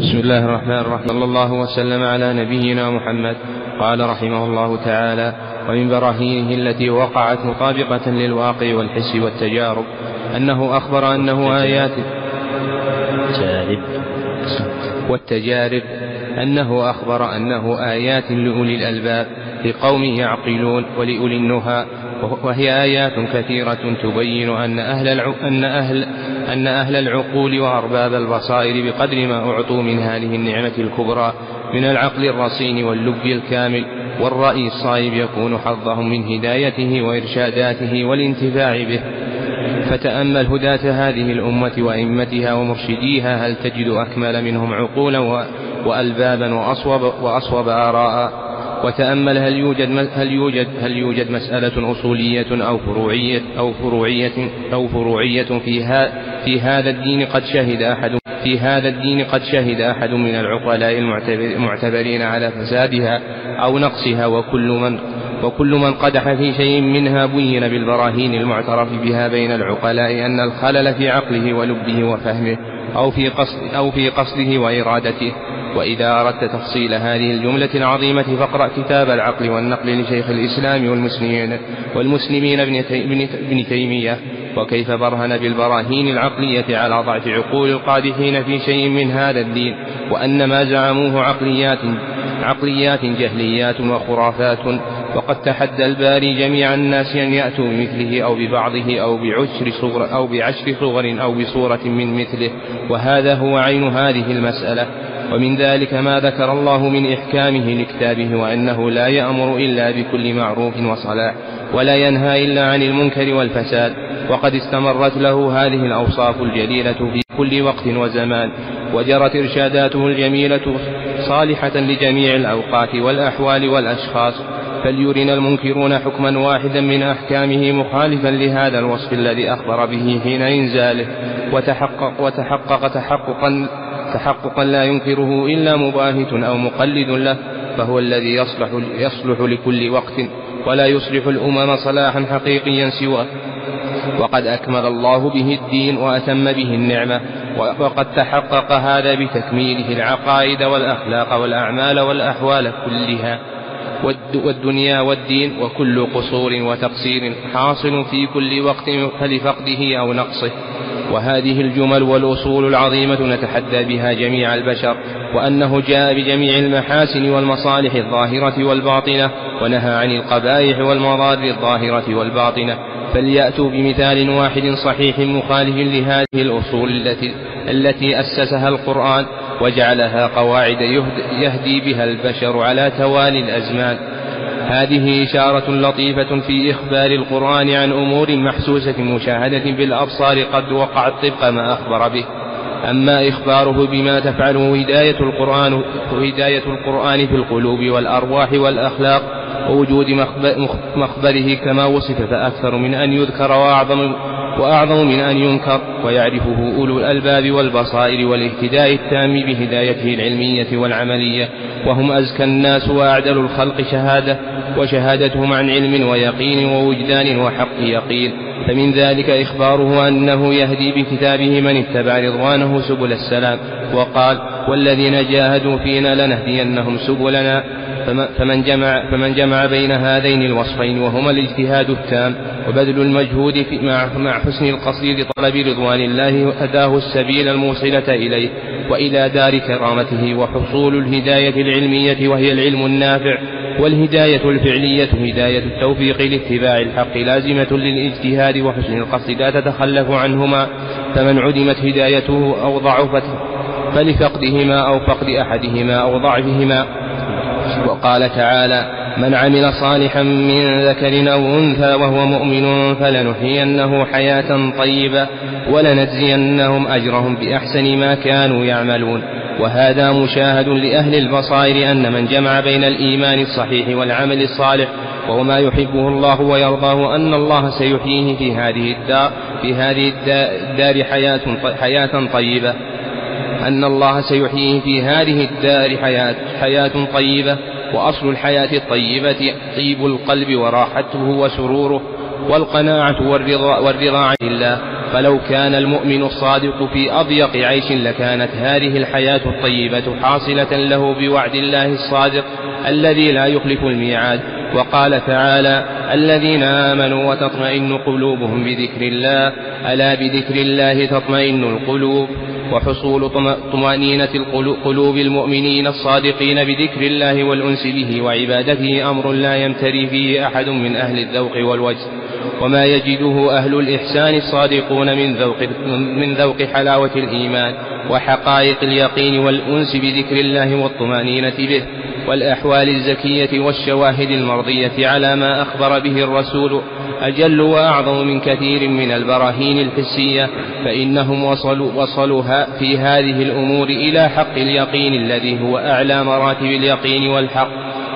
بسم الله الرحمن الرحيم. صلى الله وسلم على نبينا محمد. قال رحمه الله تعالى ومن براهينه التي وقعت مطابقة للواقع والحس والتجارب أنه أخبر أنه آيات تجارب. والتجارب أنه أخبر أنه آيات لأولي الألباب لقوم يعقلون ولأولي النهى وهي آيات كثيرة تبين أن أهل أن أهل أن أهل العقول وأرباب البصائر بقدر ما أعطوا من هذه النعمة الكبرى من العقل الرصين واللب الكامل والرأي الصائب يكون حظهم من هدايته وإرشاداته والانتفاع به. فتأمل هداة هذه الأمة وأئمتها ومرشديها هل تجد أكمل منهم عقولا وألبابا وأصوب, وأصوب آراء وتأمل هل يوجد هل يوجد هل يوجد مسألة أصولية أو فروعية أو فروعية أو فروعية في في هذا الدين قد شهد أحد في هذا الدين قد شهد أحد من العقلاء المعتبرين على فسادها أو نقصها وكل من وكل من قدح في شيء منها بين بالبراهين المعترف بها بين العقلاء أن الخلل في عقله ولبه وفهمه أو في قصد أو في قصده وإرادته. وإذا أردت تفصيل هذه الجملة العظيمة فاقرأ كتاب العقل والنقل لشيخ الإسلام والمسلمين والمسلمين ابن تيمية. وكيف برهن بالبراهين العقلية على ضعف عقول القادحين في شيء من هذا الدين. وأن ما زعموه عقليات عقليات جهليات وخرافات وقد تحدى الباري جميع الناس أن يأتوا بمثله أو ببعضه أو بعشر صغر أو بعشر صغر أو بصورة من مثله. وهذا هو عين هذه المسألة. ومن ذلك ما ذكر الله من إحكامه لكتابه وأنه لا يأمر إلا بكل معروف وصلاح ولا ينهى إلا عن المنكر والفساد. وقد استمرت له هذه الأوصاف الجليلة في كل وقت وزمان وجرت إرشاداته الجميلة صالحة لجميع الأوقات والأحوال والأشخاص. فليرنا المنكرون حكما واحدا من أحكامه مخالفا لهذا الوصف الذي أخبر به حين إنزاله. وتحقق, وتحقق تحققا تحققا لا ينكره إلا مباهت أو مقلد له فهو الذي يصلح, يصلح لكل وقت ولا يصلح الأمم صلاحا حقيقيا سواه. وقد أكمل الله به الدين وأتم به النعمة وقد تحقق هذا بتكميله العقائد والأخلاق والأعمال والأحوال كلها. والدنيا والدين وكل قصور وتقصير حاصل في كل وقت فلفقده أو نقصه. وهذه الجمل والأصول العظيمة نتحدى بها جميع البشر وأنه جاء بجميع المحاسن والمصالح الظاهرة والباطنة ونهى عن القبائح والمضار الظاهرة والباطنة. فليأتوا بمثال واحد صحيح مخالف لهذه الأصول التي التي أسسها القرآن وجعلها قواعد يهدي بها البشر على توالي الأزمان. هذه إشارة لطيفة في إخبار القرآن عن أمور محسوسة مشاهدة بالأبصار قد وقعت طبق ما أخبر به. أما إخباره بما تفعله هداية القرآن هداية القرآن في القلوب والأرواح والأخلاق ووجود مخبره كما وصف فأكثر من أن يذكر وأعظم وأعظم من أن ينكر ويعرفه أولو الألباب والبصائر والاهتداء التام بهدايته العلمية والعملية وهم أزكى الناس وأعدل الخلق شهادة وشهادتهم عن علم ويقين ووجدان وحق يقين. فمن ذلك إخباره أنه يهدي بكتابه من اتبع رضوانه سبل السلام وقال والذين جاهدوا فينا لنهدينهم سبلنا فمن جمع, فمن جمع بين هذين الوصفين وهما الاجتهاد التام وبذل المجهود في مع, مع حسن القصد لطلب رضوان الله أداه السبيل الموصلة إليه وإلى دار كرامته وحصول الهداية العلمية وهي العلم النافع والهداية الفعلية هداية التوفيق لاتباع الحق لازمة للاجتهاد وحسن القصد لا تتخلف عنهما فمن عدمت هدايته أو ضعفت فلفقدهما أو فقد أحدهما أو ضعفهما وقال تعالى من عمل صالحا من ذكر أو أنثى وهو مؤمن فلنحيينه حياة طيبة ولنجزينهم أجرهم بأحسن ما كانوا يعملون وهذا مشاهد لأهل البصائر أن من جمع بين الإيمان الصحيح والعمل الصالح وهو ما يحبه الله ويرضاه أن الله سيحييه في هذه الدار في هذه الدار حياة حياة طيبة. أن الله سيحييه في هذه الدار حياة حياة طيبة. وأصل الحياة الطيبة طيب القلب وراحته وسروره والقناعة والرضا, والرضا عن الله فلو كان المؤمن الصادق في أضيق عيش لكانت هذه الحياة الطيبة حاصلة له بوعد الله الصادق الذي لا يخلف الميعاد. وقال تعالى الذين آمنوا وتطمئن قلوبهم بذكر الله ألا بذكر الله تطمئن القلوب؟ وحصول طمأنينة قلوب المؤمنين الصادقين بذكر الله والأنس به وعبادته أمر لا يمتري فيه أحد من أهل الذوق والوجد وما يجده أهل الإحسان الصادقون من ذوق, من ذوق حلاوة الإيمان وحقائق اليقين والأنس بذكر الله والطمأنينة به. والأحوال الزكية والشواهد المرضية على ما أخبر به الرسول أجل وأعظم من كثير من البراهين الحسية فإنهم وصلوا, وصلوا في هذه الأمور إلى حق اليقين الذي هو أعلى مراتب اليقين والحق.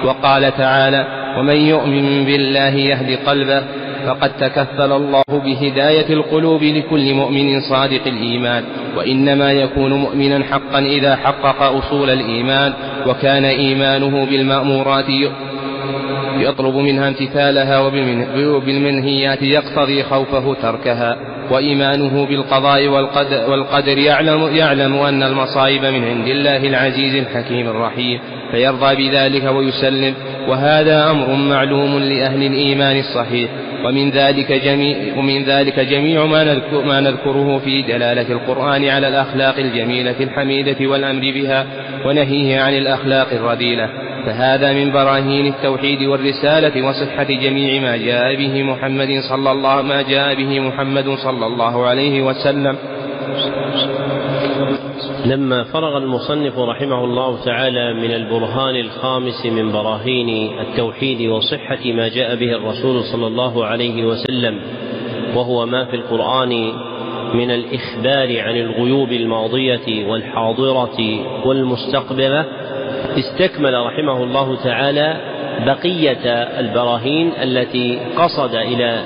وقال تعالى ومن يؤمن بالله يهد قلبه فقد تكفل الله بهداية القلوب لكل مؤمن صادق الإيمان وإنما يكون مؤمنا حقا إذا حقق أصول الإيمان وكان إيمانه بالمأمورات يطلب منها امتثالها وبالمنهيات يقتضي خوفه تركها وإيمانه بالقضاء والقدر, يعلم, يعلم أن المصائب من عند الله العزيز الحكيم الرحيم فيرضى بذلك ويسلم وهذا أمر معلوم لأهل الإيمان الصحيح. ومن ذلك جميع ومن ذلك جميع ما نذكر ما نذكره في دلالة القرآن على الأخلاق الجميلة الحميدة والأمر بها ونهيه عن الأخلاق الرذيلة. فهذا من براهين التوحيد والرسالة وصحة جميع ما جاء به محمد صلى الله ما جاء به محمد صلى الله عليه وسلم. لما فرغ المصنف رحمه الله تعالى من البرهان الخامس من براهين التوحيد وصحة ما جاء به الرسول صلى الله عليه وسلم وهو ما في القرآن من الإخبار عن الغيوب الماضية والحاضرة والمستقبلة استكمل رحمه الله تعالى بقية البراهين التي قصد إلى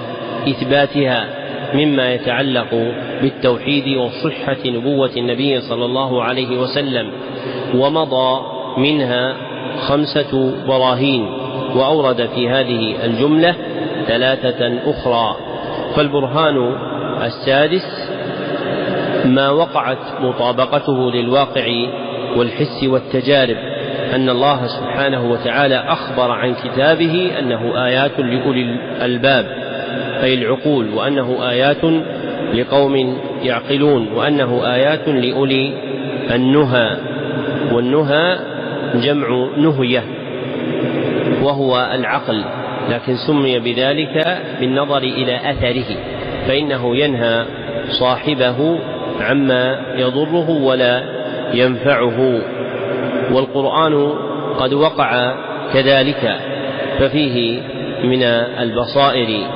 إثباتها. مما يتعلق بالتوحيد وصحة نبوة النبي صلى الله عليه وسلم ومضى منها خمسة براهين وأورد في هذه الجملة ثلاثة أخرى. فالبرهان السادس ما وقعت مطابقته للواقع والحس والتجارب أن الله سبحانه وتعالى أخبر عن كتابه أنه آيات لأولي الألباب. أي العقول وأنه آيات لقوم يعقلون وأنه آيات لأولي النهى والنهى جمع نهية وهو العقل لكن سمي بذلك بالنظر إلى أثره فإنه ينهى صاحبه عما يضره ولا ينفعه والقرآن قد وقع كذلك ففيه من البصائر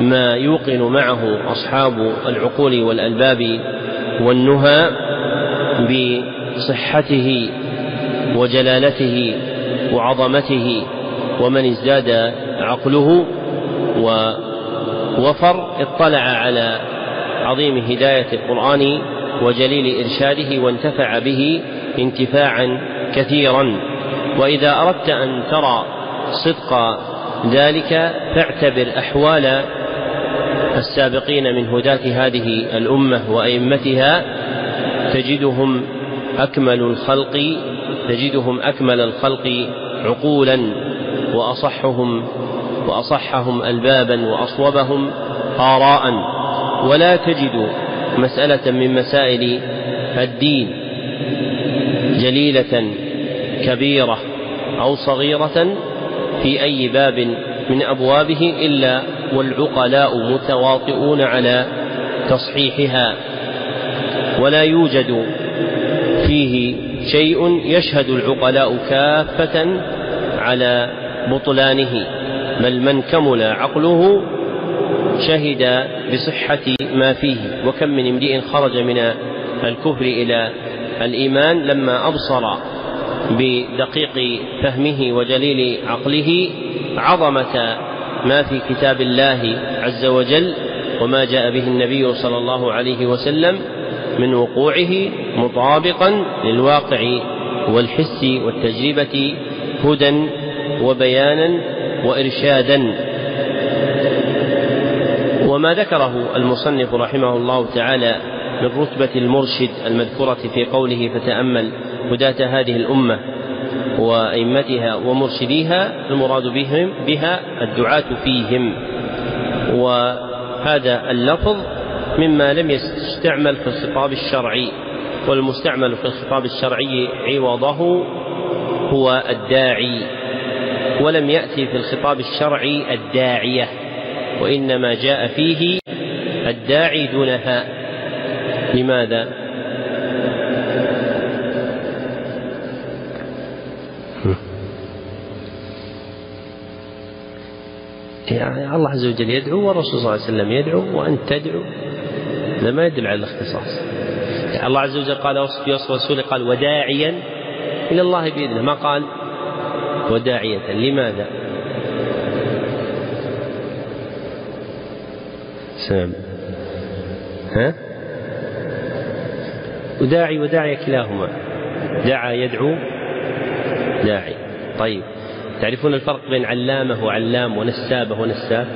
ما يوقن معه أصحاب العقول والألباب والنهى بصحته وجلالته وعظمته ومن ازداد عقله ووفر اطلع على عظيم هداية القرآن وجليل إرشاده وانتفع به انتفاعا كثيرا. وإذا أردت أن ترى صدق ذلك فاعتبر أحوال السابقين من هداة هذه الأمة وأئمتها تجدهم أكمل الخلق تجدهم أكمل الخلق عقولا وأصحهم وأصحهم ألبابا وأصوبهم آراء. ولا تجد مسألة من مسائل الدين جليلة كبيرة أو صغيرة في أي باب من أبوابه إلا والعقلاء متواطئون على تصحيحها ولا يوجد فيه شيء يشهد العقلاء كافة على بطلانه بل من كمل عقله شهد بصحة ما فيه. وكم من امرئ خرج من الكفر إلى الإيمان لما أبصر بدقيق فهمه وجليل عقله عظمة ما في كتاب الله عز وجل وما جاء به النبي صلى الله عليه وسلم من وقوعه مطابقا للواقع والحس والتجربة هدى وبيانا وإرشادا. وما ذكره المصنف رحمه الله تعالى من رتبة المرشد المذكورة في قوله فتأمل هداة هذه الأمة وأئمتها ومرشديها المراد بهم بها الدعاة فيهم وهذا اللفظ مما لم يستعمل في الخطاب الشرعي والمستعمل في الخطاب الشرعي عوضه هو الداعي ولم يأتي في الخطاب الشرعي الداعية وإنما جاء فيه الداعي دونها لماذا؟ يعني الله عز وجل يدعو والرسول صلى الله عليه وسلم يدعو وأنت تدعو. هذا ما يدل على الاختصاص. يعني الله عز وجل قال في وصف رسوله قال وداعيا إلى الله بإذنه. ما قال؟ وداعية. لماذا؟ سلام. ها؟ وداعي وداعي كلاهما. دعا يدعو داعي. طيب. تعرفون الفرق بين علامة وعلام ونسابة ونساب؟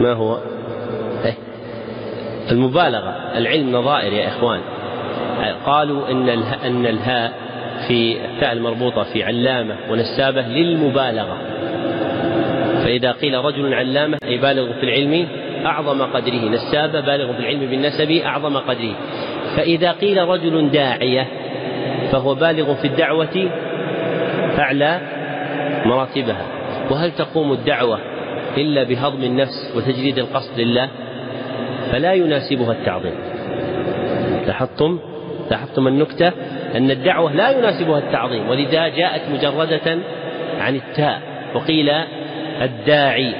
ما هو؟ إيه؟ المبالغة العلم نظائر يا إخوان. قالوا إن أن الهاء في التاء المربوطة في علامة ونسابة للمبالغة. فإذا قيل رجل علامة أي بالغ في العلم أعظم قدره. نسابة بالغ في العلم بالنسب أعظم قدره. فإذا قيل رجل داعية فهو بالغ في الدعوة أعلى مراتبها. وهل تقوم الدعوة إلا بهضم النفس وتجريد القصد لله؟ فلا يناسبها التعظيم. لاحظتم؟ لاحظتم النكتة؟ أن الدعوة لا يناسبها التعظيم. ولذا جاءت مجردة عن التاء وقيل الداعي.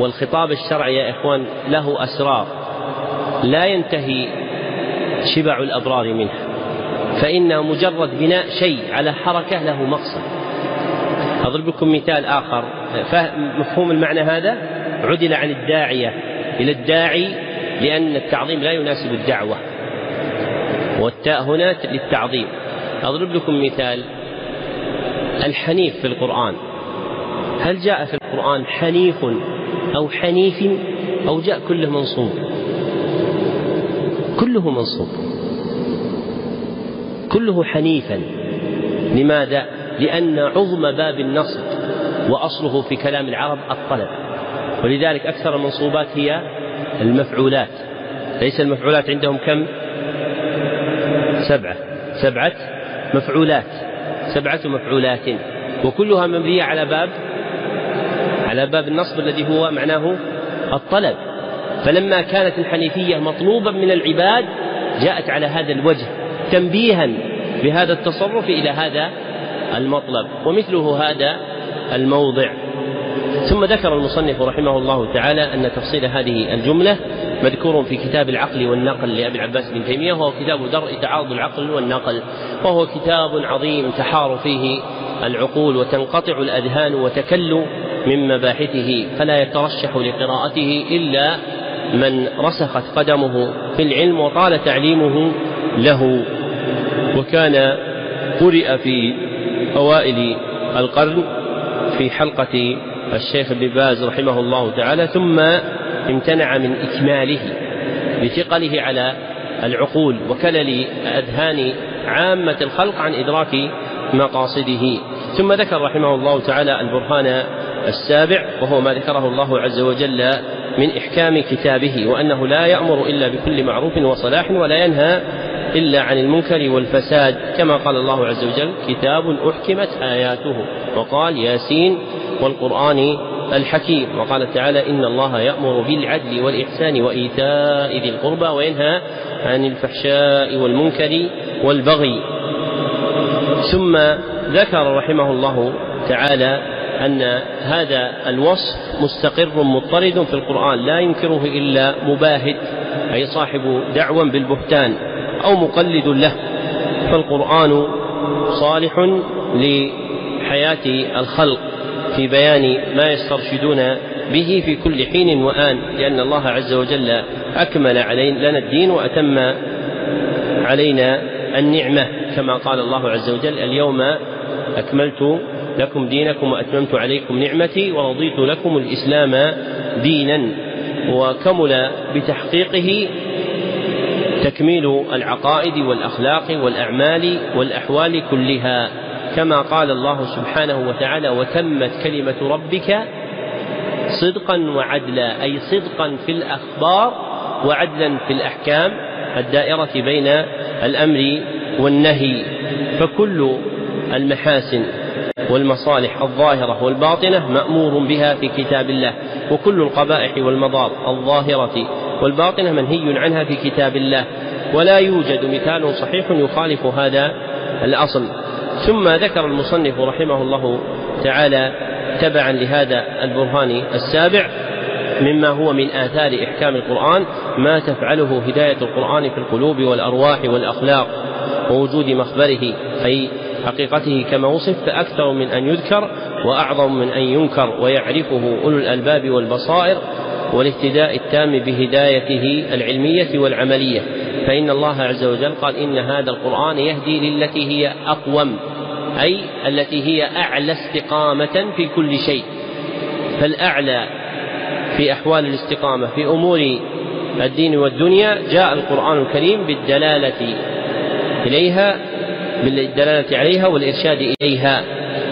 والخطاب الشرعي يا إخوان له أسرار. لا ينتهي شبع الأبرار منه فإن مجرد بناء شيء على حركة له مقصد. أضرب لكم مثال آخر. مفهوم المعنى هذا؟ عدل عن الداعية إلى الداعي لأن التعظيم لا يناسب الدعوة. والتاء هنا للتعظيم. أضرب لكم مثال الحنيف في القرآن. هل جاء في القرآن حنيف أو حنيف أو جاء كله منصوب؟ كله منصوب. كله حنيفا. لماذا؟ لأن عظم باب النصب وأصله في كلام العرب الطلب. ولذلك أكثر المنصوبات هي المفعولات. ليس المفعولات عندهم كم؟ سبعة. سبعة مفعولات. سبعة مفعولات. وكلها مبنية على باب على باب النصب الذي هو معناه الطلب. فلما كانت الحنيفية مطلوبا من العباد جاءت على هذا الوجه تنبيها بهذا التصرف إلى هذا المطلب ومثله هذا الموضع. ثم ذكر المصنف رحمه الله تعالى أن تفصيل هذه الجملة مذكور في كتاب العقل والنقل لأبي العباس بن تيمية وهو كتاب درء تعارض العقل والنقل وهو كتاب عظيم تحار فيه العقول وتنقطع الأذهان وتكل من مباحثه فلا يترشح لقراءته إلا من رسخت قدمه في العلم وطال تعليمه له. وكان قرئ في أوائل القرن في حلقة الشيخ ابن باز رحمه الله تعالى ثم امتنع من إكماله لثقله على العقول وكلل أذهان عامة الخلق عن إدراك مقاصده. ثم ذكر رحمه الله تعالى البرهان السابع وهو ما ذكره الله عز وجل من إحكام كتابه وأنه لا يأمر إلا بكل معروف وصلاح ولا ينهى إلا عن المنكر والفساد كما قال الله عز وجل كتاب أحكمت آياته. وقال ياسين والقرآن الحكيم. وقال تعالى إن الله يأمر بالعدل والإحسان وإيتاء ذي القربى وينهى عن الفحشاء والمنكر والبغي. ثم ذكر رحمه الله تعالى أن هذا الوصف مستقر مضطرد في القرآن لا ينكره إلا مباهت أي صاحب دعوى بالبهتان. أو مقلد له فالقرآن صالح لحياة الخلق في بيان ما يسترشدون به في كل حين وآن لأن الله عز وجل أكمل علينا لنا الدين وأتم علينا النعمة. كما قال الله عز وجل اليوم أكملت لكم دينكم وأتممت عليكم نعمتي ورضيت لكم الإسلام دينا وكمل بتحقيقه تكميل العقائد والأخلاق والأعمال والأحوال كلها. كما قال الله سبحانه وتعالى وتمت كلمة ربك صدقا وعدلا. أي صدقا في الأخبار وعدلا في الأحكام الدائرة بين الأمر والنهي. فكل المحاسن والمصالح الظاهرة والباطنة مأمور بها في كتاب الله وكل القبائح والمضار الظاهرة والباطنة منهي عنها في كتاب الله ولا يوجد مثال صحيح يخالف هذا الأصل. ثم ذكر المصنف رحمه الله تعالى تبعا لهذا البرهان السابع مما هو من آثار إحكام القرآن ما تفعله هداية القرآن في القلوب والأرواح والأخلاق ووجود مخبره أي حقيقته كما وصف فأكثر من أن يذكر وأعظم من أن ينكر ويعرفه أولو الألباب والبصائر. والاهتداء التام بهدايته العلمية والعملية. فإن الله عز وجل قال إن هذا القرآن يهدي للتي هي أقوم أي التي هي أعلى استقامة في كل شيء. فالأعلى في أحوال الاستقامة في أمور الدين والدنيا جاء القرآن الكريم بالدلالة إليها بالدلالة عليها والإرشاد إليها.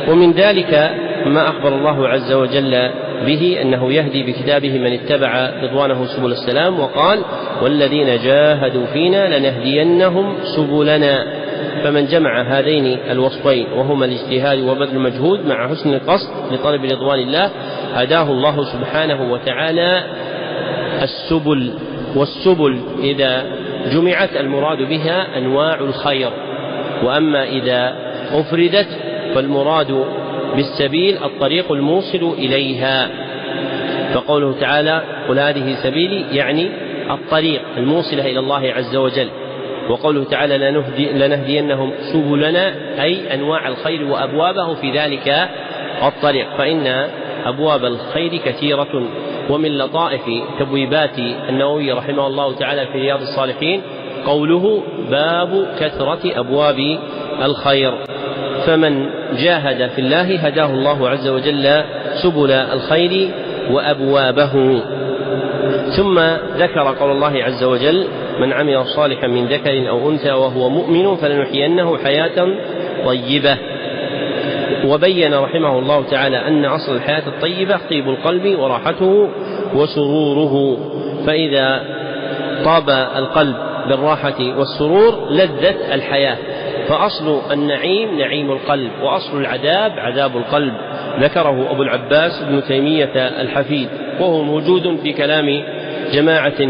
ومن ذلك ما أخبر الله عز وجل به أنه يهدي بكتابه من اتبع رضوانه سبل السلام وقال والذين جاهدوا فينا لنهدينهم سبلنا. فمن جمع هذين الوصفين وهما الاجتهاد وبذل المجهود مع حسن القصد لطلب رضوان الله هداه الله سبحانه وتعالى السبل. والسبل إذا جمعت المراد بها أنواع الخير وأما إذا أفردت فالمراد بالسبيل الطريق الموصل إليها. فقوله تعالى قل هذه سبيلي يعني الطريق الموصلة إلى الله عز وجل. وقوله تعالى لنهدي لنهدينهم سبلنا أي أنواع الخير وأبوابه في ذلك الطريق. فإن أبواب الخير كثيرة ومن لطائف تبويبات النووي رحمه الله تعالى في رياض الصالحين قوله باب كثرة أبواب الخير فمن جاهد في الله هداه الله عز وجل سبل الخير وأبوابه. ثم ذكر قول الله عز وجل من عمل صالحا من ذكر أو أنثى وهو مؤمن فلنحيينه حياة طيبة. وبين رحمه الله تعالى أن أصل الحياة الطيبة طيب القلب وراحته وسروره. فإذا طاب القلب بالراحة والسرور لذت الحياة. فأصل النعيم نعيم القلب وأصل العذاب عذاب القلب. ذكره أبو العباس ابن تيمية الحفيد وهو موجود في كلام جماعة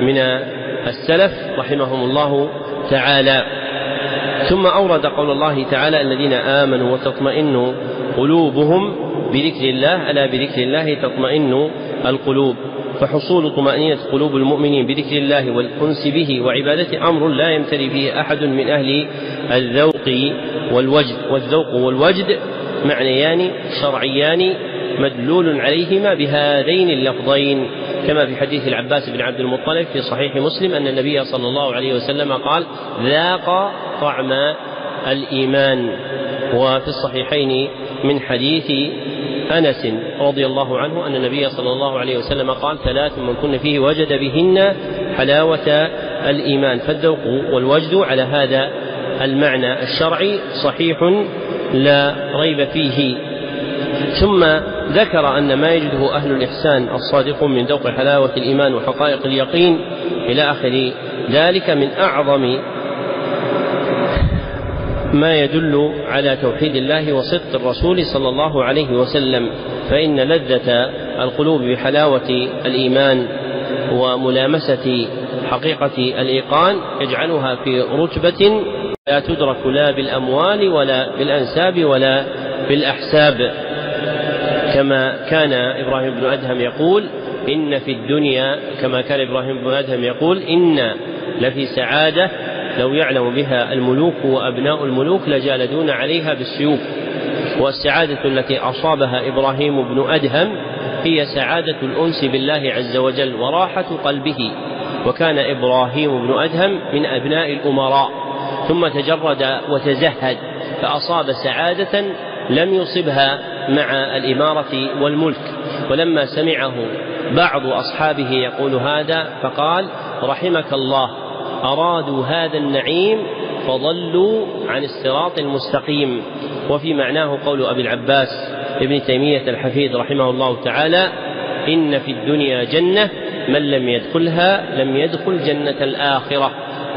من السلف رحمهم الله تعالى. ثم أورد قول الله تعالى الذين آمنوا وتطمئن قلوبهم بذكر الله ألا بذكر الله تطمئن القلوب. فحصول طمأنينة قلوب المؤمنين بذكر الله والأنس به وعبادته أمر لا يمتري فيه أحد من أهل الذوق والوجد. والذوق والوجد معنيان شرعيان مدلول عليهما بهذين اللفظين. كما في حديث العباس بن عبد المطلب في صحيح مسلم أن النبي صلى الله عليه وسلم قال ذاق طعم الإيمان. وفي الصحيحين من حديث أنس رضي الله عنه أن النبي صلى الله عليه وسلم قال ثلاث من كن فيه وجد بهن حلاوة الإيمان. فالذوق والوجد على هذا المعنى الشرعي صحيح لا ريب فيه. ثم ذكر أن ما يجده أهل الإحسان الصادقون من ذوق حلاوة الإيمان وحقائق اليقين إلى آخر ذلك من أعظم ما يدل على توحيد الله وصدق الرسول صلى الله عليه وسلم فإن لذة القلوب بحلاوة الإيمان وملامسة حقيقة الإيقان يجعلها في رتبة لا تدرك لا بالأموال ولا بالأنساب ولا بالأحساب. كما كان إبراهيم بن أدهم يقول إن في الدنيا كما كان إبراهيم بن أدهم يقول إن لفي سعادة لو يعلم بها الملوك وأبناء الملوك لجالدون عليها بالسيوف. والسعادة التي أصابها إبراهيم بن أدهم هي سعادة الأنس بالله عز وجل وراحة قلبه. وكان إبراهيم بن أدهم من أبناء الأمراء. ثم تجرد وتزهد فأصاب سعادة لم يصبها مع الإمارة والملك. ولما سمعه بعض أصحابه يقول هذا فقال رحمك الله. أرادوا هذا النعيم فضلوا عن الصراط المستقيم. وفي معناه قول أبي العباس ابن تيمية الحفيد رحمه الله تعالى إن في الدنيا جنة من لم يدخلها لم يدخل جنة الآخرة.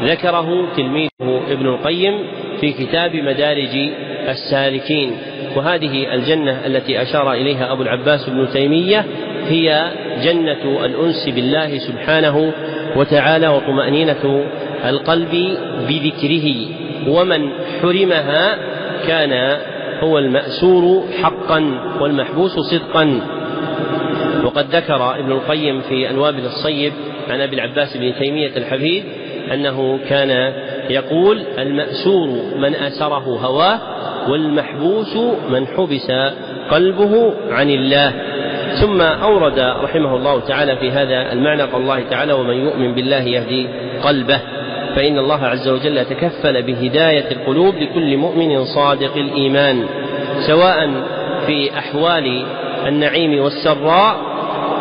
ذكره تلميذه ابن القيم في كتاب مدارج السالكين. وهذه الجنة التي أشار إليها أبو العباس ابن تيمية هي جنة الأنس بالله سبحانه وتعالى وطمأنينة القلب بذكره ومن حرمها كان هو المأسور حقا والمحبوس صدقا. وقد ذكر ابن القيم في الوابل الصيب عن أبي العباس بن تيمية الحفيد أنه كان يقول المأسور من أسره هواه والمحبوس من حبس قلبه عن الله. ثم أورد رحمه الله تعالى في هذا المعنى قال الله تعالى ومن يؤمن بالله يهدي قلبه فإن الله عز وجل تكفل بهداية القلوب لكل مؤمن صادق الإيمان سواء في أحوال النعيم والسراء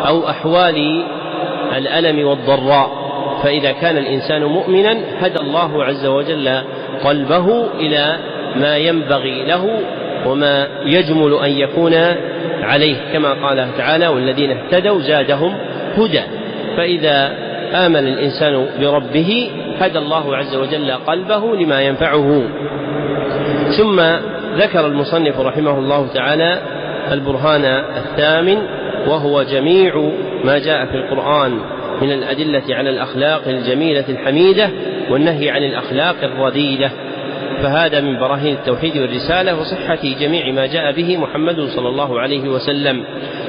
أو أحوال الألم والضراء. فإذا كان الإنسان مؤمنا هدى الله عز وجل قلبه إلى ما ينبغي له وما يجمل أن يكون عليه كما قال تعالى والذين اهتدوا زادهم هدى. فإذا آمن الإنسان بربه هدى الله عز وجل قلبه لما ينفعه. ثم ذكر المصنف رحمه الله تعالى البرهان الثامن وهو جميع ما جاء في القرآن من الأدلة على الأخلاق الجميلة الحميدة والنهي عن الأخلاق الرذيلة فهذا من براهين التوحيد والرسالة وصحة جميع ما جاء به محمد صلى الله عليه وسلم.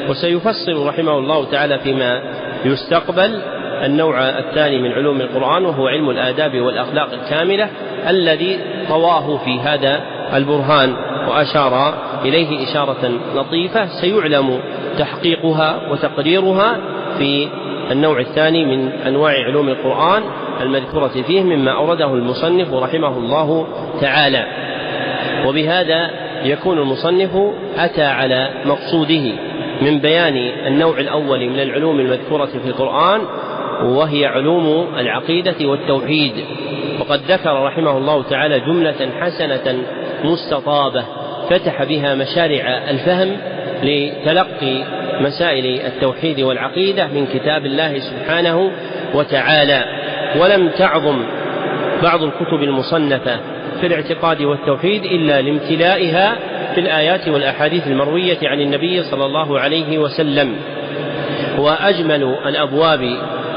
وسيفصل رحمه الله تعالى فيما يستقبل النوع الثاني من علوم القرآن وهو علم الآداب والأخلاق الكاملة الذي طواه في هذا البرهان وأشار إليه إشارة لطيفة. سيعلم تحقيقها وتقريرها في النوع الثاني من أنواع علوم القرآن. المذكورة فيه مما أورده المصنف رحمه الله تعالى. وبهذا يكون المصنف أتى على مقصوده من بيان النوع الأول من العلوم المذكورة في القرآن وهي علوم العقيدة والتوحيد. وقد ذكر رحمه الله تعالى جملة حسنة مستطابة فتح بها مشارع الفهم لتلقي مسائل التوحيد والعقيدة من كتاب الله سبحانه وتعالى. ولم تعظم بعض الكتب المصنفة في الاعتقاد والتوحيد إلا لامتلائها في الآيات والأحاديث المروية عن النبي صلى الله عليه وسلم. وأجمل الأبواب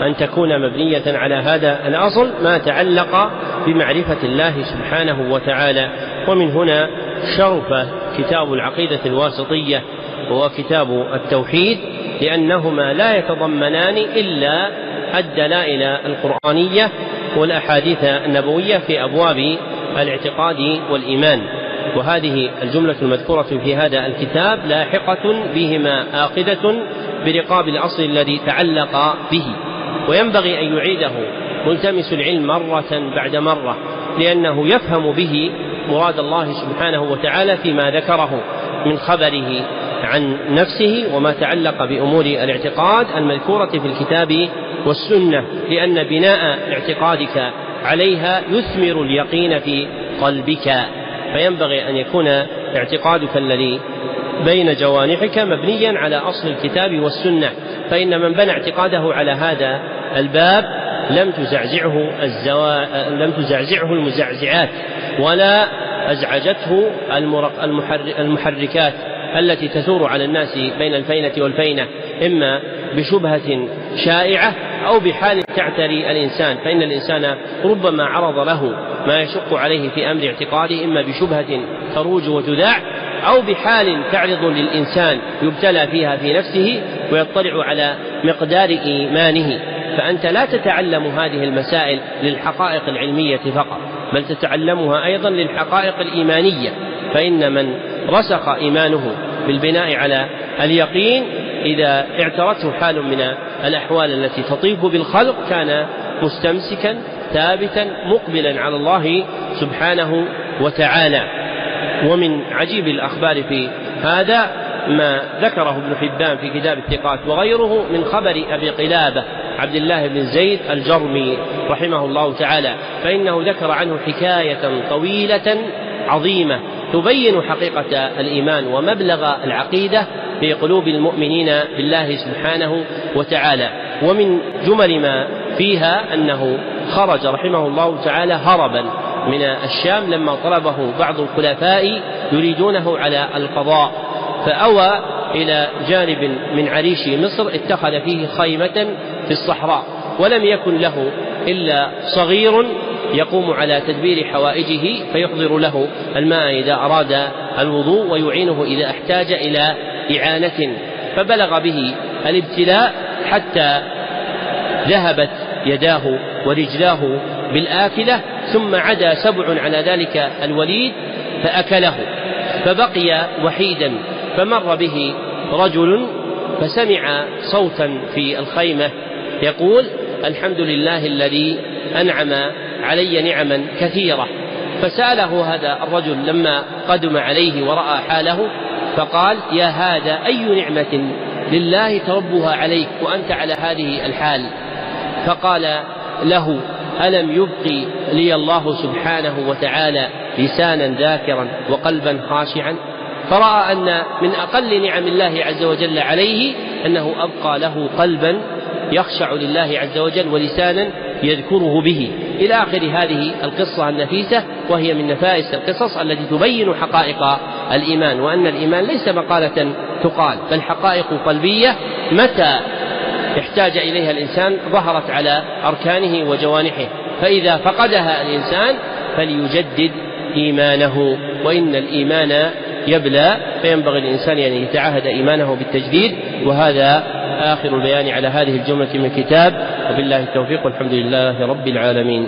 أن تكون مبنية على هذا الأصل ما تعلق بمعرفة الله سبحانه وتعالى. ومن هنا شرف كتاب العقيدة الواسطية وكتاب التوحيد لأنهما لا يتضمنان إلا الدلائل القرآنية والأحاديث النبوية في أبواب الاعتقاد والإيمان. وهذه الجملة المذكورة في هذا الكتاب لاحقة بهما آخذة برقاب الأصل الذي تعلق به. وينبغي أن يعيده ملتمس العلم مرة بعد مرة لأنه يفهم به مراد الله سبحانه وتعالى فيما ذكره من خبره عن نفسه وما تعلق بأمور الاعتقاد المذكورة في الكتاب والسنة لأن بناء اعتقادك عليها يثمر اليقين في قلبك. فينبغي أن يكون اعتقادك الذي بين جوانحك مبنيا على أصل الكتاب والسنة. فإن من بنى اعتقاده على هذا الباب لم تزعزعه الزوا... لم تزعزعه المزعزعات ولا أزعجته المحركات التي تثور على الناس بين الفينة والفينة إما بشبهة شائعة أو بحال تعتري الإنسان فإن الإنسان ربما عرض له ما يشق عليه في أمر اعتقاده إما بشبهة تروج وتذاع أو بحال تعرض للإنسان يبتلى فيها في نفسه ويطلع على مقدار إيمانه. فأنت لا تتعلم هذه المسائل للحقائق العلمية فقط بل تتعلمها أيضا للحقائق الإيمانية. فإن من رسخ إيمانه بالبناء على اليقين إذا اعترته حال من الأحوال التي تطيف بالخلق كان مستمسكا ثابتا مقبلا على الله سبحانه وتعالى. ومن عجيب الأخبار في هذا ما ذكره ابن حبان في كتاب الثقات وغيره من خبر أبي قلابة عبد الله بن زيد الجرمي رحمه الله تعالى فإنه ذكر عنه حكاية طويلة عظيمة تبين حقيقة الإيمان ومبلغ العقيدة في قلوب المؤمنين بالله سبحانه وتعالى. ومن جمل ما فيها أنه خرج رحمه الله تعالى هربا من الشام لما طلبه بعض الخلفاء يريدونه على القضاء. فأوى إلى جانب من عريش مصر اتخذ فيه خيمة في الصحراء ولم يكن له إلا صغير يقوم على تدبير حوائجه فيحضر له الماء إذا أراد الوضوء ويعينه إذا احتاج إلى إعانة فبلغ به الابتلاء حتى ذهبت يداه ورجلاه بالآكلة ثم عدا سبع على ذلك الوليد فأكله. فبقي وحيدا فمر به رجل فسمع صوتا في الخيمة يقول الحمد لله الذي أنعم علي نعما كثيرة. فسأله هذا الرجل لما قدم عليه ورأى حاله فقال يا هذا أي نعمة لله تربها عليك وأنت على هذه الحال؟ فقال له ألم يبقي لي الله سبحانه وتعالى لسانا ذاكرا وقلبا خاشعا؟ فرأى أن من أقل نعم الله عز وجل عليه أنه أبقى له قلبا يخشع لله عز وجل ولسانا يذكره به. إلى آخر هذه القصة النفيسة وهي من نفائس القصص التي تبين حقائق الإيمان وأن الإيمان ليس مقالة تقال بل حقائق قلبية متى احتاج إليها الإنسان ظهرت على أركانه وجوانحه. فإذا فقدها الإنسان فليجدد إيمانه وإن الإيمان يبلى فينبغي الإنسان أن يتعهد إيمانه بالتجديد. وهذا آخر البيان على هذه الجملة من الكتاب وبالله التوفيق والحمد لله رب العالمين.